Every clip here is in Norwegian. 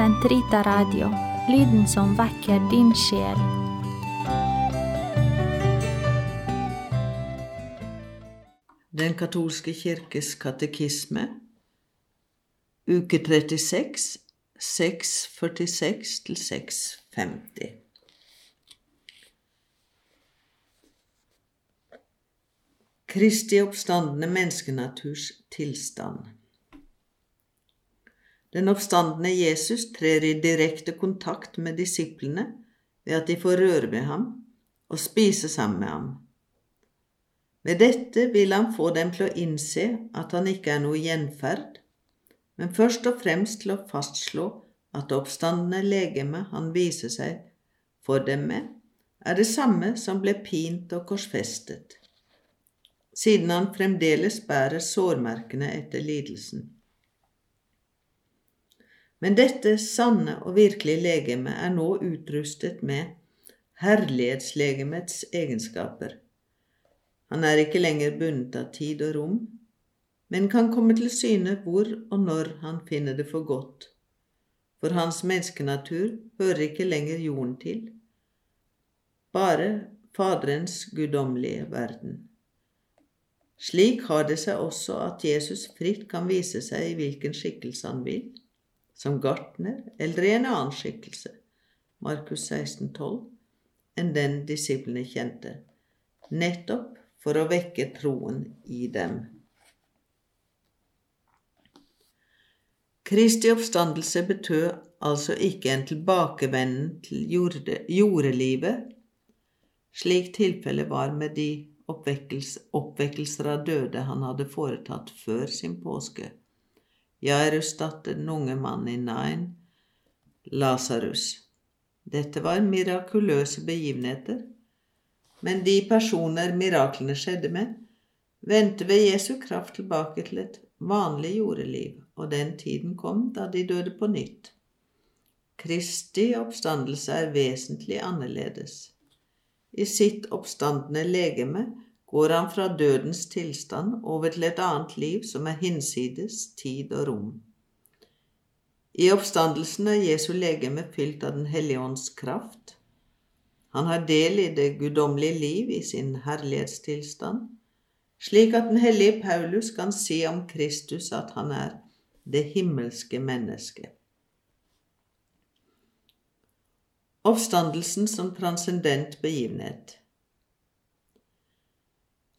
Sentrita Radio, lyden som vekker din sjel. Den katolske kirkes katekisme, uke 36, 646 til 650. Kristi oppstandende menneskenaturs tilstand. Den oppstandende Jesus trer i direkte kontakt med disiplene ved at de får røre ved ham og spise sammen med ham. Med dette vil han få dem til å innse at han ikke er noe gjenferd, men først og fremst til å fastslå at det oppstandende legeme han viser seg for dem med, er det samme som ble pint og korsfestet, siden han fremdeles bærer sårmerkene etter lidelsen. Men dette sanne og virkelige legeme er nå utrustet med herlighetslegemets egenskaper. Han er ikke lenger bundet av tid og rom, men kan komme til syne hvor og når han finner det for godt, for hans menneskenatur hører ikke lenger jorden til, bare Faderens guddommelige verden. Slik har det seg også at Jesus fritt kan vise seg i hvilken skikkelse han vil, som gartner eller i en annen skikkelse, Markus 16, 12, enn den disiplene kjente, nettopp for å vekke troen i dem. Kristi oppstandelse betød altså ikke en tilbakevenden til jorde, jordelivet, slik tilfellet var med de oppvekkelser av døde han hadde foretatt før sin påske. Jairus datter, den unge mannen i Nain, Lasarus. Dette var mirakuløse begivenheter, men de personer miraklene skjedde med, vendte ved Jesu kraft tilbake til et vanlig jordeliv, og den tiden kom da de døde på nytt. Kristi oppstandelse er vesentlig annerledes. I sitt oppstandende legeme går han fra dødens tilstand over til et annet liv som er hinsides tid og rom. I oppstandelsen er Jesu legeme fylt av Den hellige ånds kraft. Han har del i det guddommelige liv i sin herlighetstilstand, slik at den hellige Paulus kan si om Kristus at han er det himmelske mennesket. Oppstandelsen som transcendent begivenhet.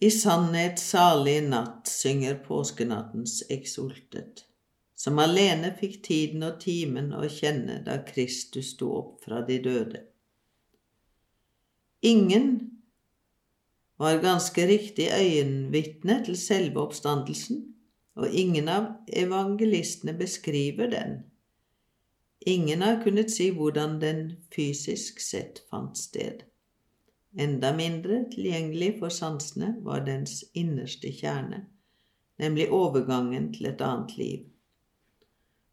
I sannhet salig natt synger påskenattens eksultet, som alene fikk tiden og timen å kjenne da Kristus sto opp fra de døde. Ingen var ganske riktig øyenvitne til selve oppstandelsen, og ingen av evangelistene beskriver den. Ingen har kunnet si hvordan den fysisk sett fant sted. Enda mindre tilgjengelig for sansene var dens innerste kjerne, nemlig overgangen til et annet liv.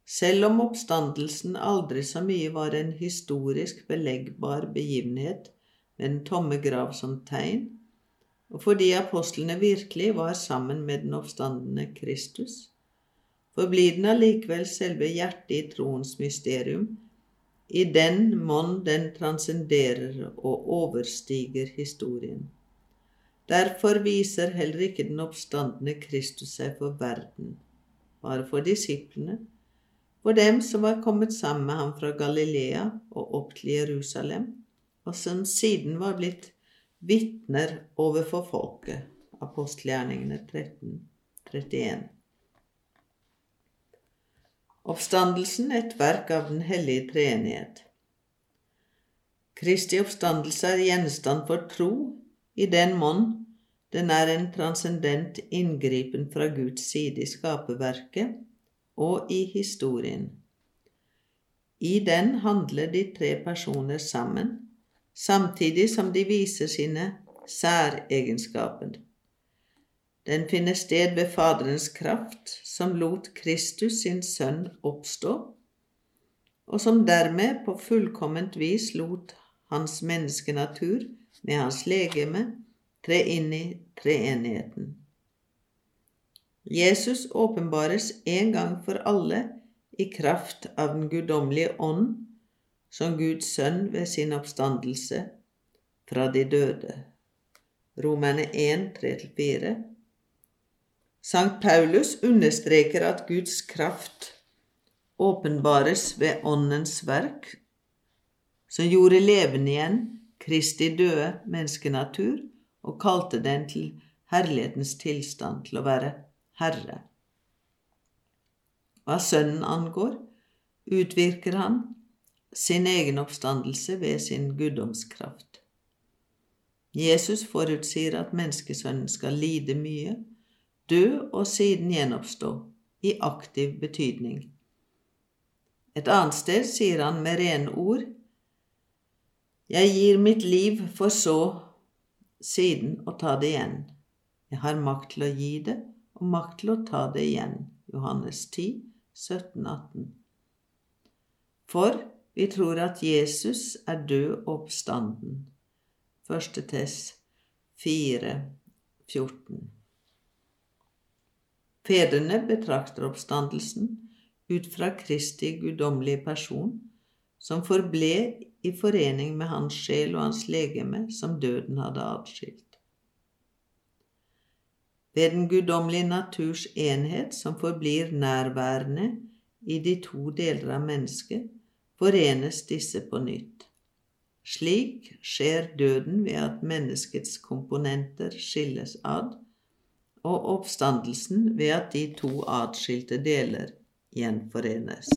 Selv om oppstandelsen aldri så mye var en historisk beleggbar begivenhet med den tomme grav som tegn, og fordi apostlene virkelig var sammen med den oppstandende Kristus, forblir den allikevel selve hjertet i troens mysterium, i den monn den transcenderer og overstiger historien. Derfor viser heller ikke den oppstandende Kristus seg for verden, bare for disiplene, for dem som var kommet sammen med ham fra Galilea og opp til Jerusalem, og som siden var blitt vitner overfor folket. Apostelgjerningene 13, 31. Oppstandelsen et verk av Den hellige treenighet. Kristi oppstandelse er gjenstand for tro i den monn den er en transcendent inngripen fra Guds side i skaperverket og i historien. I den handler de tre personer sammen, samtidig som de viser sine særegenskaper. Den finner sted ved Faderens kraft, som lot Kristus sin sønn oppstå, og som dermed på fullkomment vis lot hans menneskenatur med hans legeme tre inn i treenigheten. Jesus åpenbares en gang for alle i kraft av den guddommelige ånd som Guds sønn ved sin oppstandelse fra de døde. Romerne 1, 3-4. Sankt Paulus understreker at Guds kraft åpenbares ved Åndens verk, som gjorde levende igjen Kristi døde menneskenatur og kalte den til herlighetens tilstand, til å være Herre. Hva Sønnen angår, utvirker han sin egen oppstandelse ved sin guddomskraft. Jesus forutsier at menneskesønnen skal lide mye, dø og siden gjenoppstå, i aktiv betydning. Et annet sted sier han med rene ord Jeg gir mitt liv for så siden å ta det igjen. Jeg har makt til å gi det og makt til å ta det igjen. Johannes 10, 17, 18. For vi tror at Jesus er død oppstanden. Første Tess 4, 14. Fedrene betrakter oppstandelsen ut fra Kristi guddommelige person, som forble i forening med hans sjel og hans legeme, som døden hadde atskilt. Ved den guddommelige naturs enhet, som forblir nærværende i de to deler av mennesket, forenes disse på nytt. Slik skjer døden ved at menneskets komponenter skilles ad, og oppstandelsen ved at de to atskilte deler gjenforenes.